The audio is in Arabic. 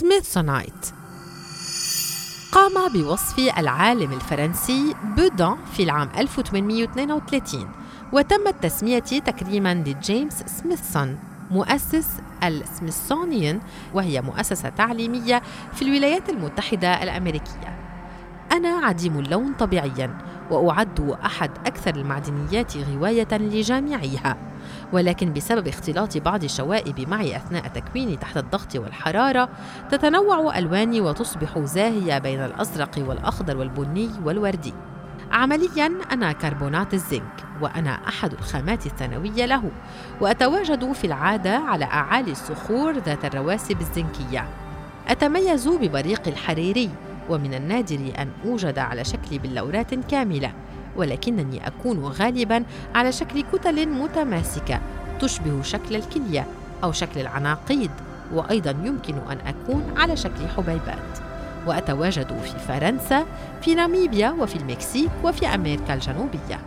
سميثسونايت قام بوصفي العالم الفرنسي بودان في العام 1832 وتم التسمية تكريما لجيمس سميثسون مؤسس السميثسونيان وهي مؤسسة تعليمية في الولايات المتحدة الأمريكية. أنا عديم اللون طبيعياً وأعد أحد أكثر المعدنيات غواية لجامعيها. ولكن بسبب اختلاط بعض الشوائب معي أثناء تكويني تحت الضغط والحرارة تتنوع ألواني وتصبح زاهية بين الأزرق والأخضر والبني والوردي. عمليا أنا كربونات الزنك وأنا أحد الخامات الثانوية له وأتواجد في العادة على أعالي الصخور ذات الرواسب الزنكية. أتميز ببريق الحريري ومن النادر أن أوجد على شكل بلورات كاملة ولكنني أكون غالبا على شكل كتل متماسكة تشبه شكل الكلية أو شكل العناقيد وأيضا يمكن أن أكون على شكل حبيبات. وأتواجد في فرنسا في ناميبيا وفي المكسيك وفي أمريكا الجنوبية.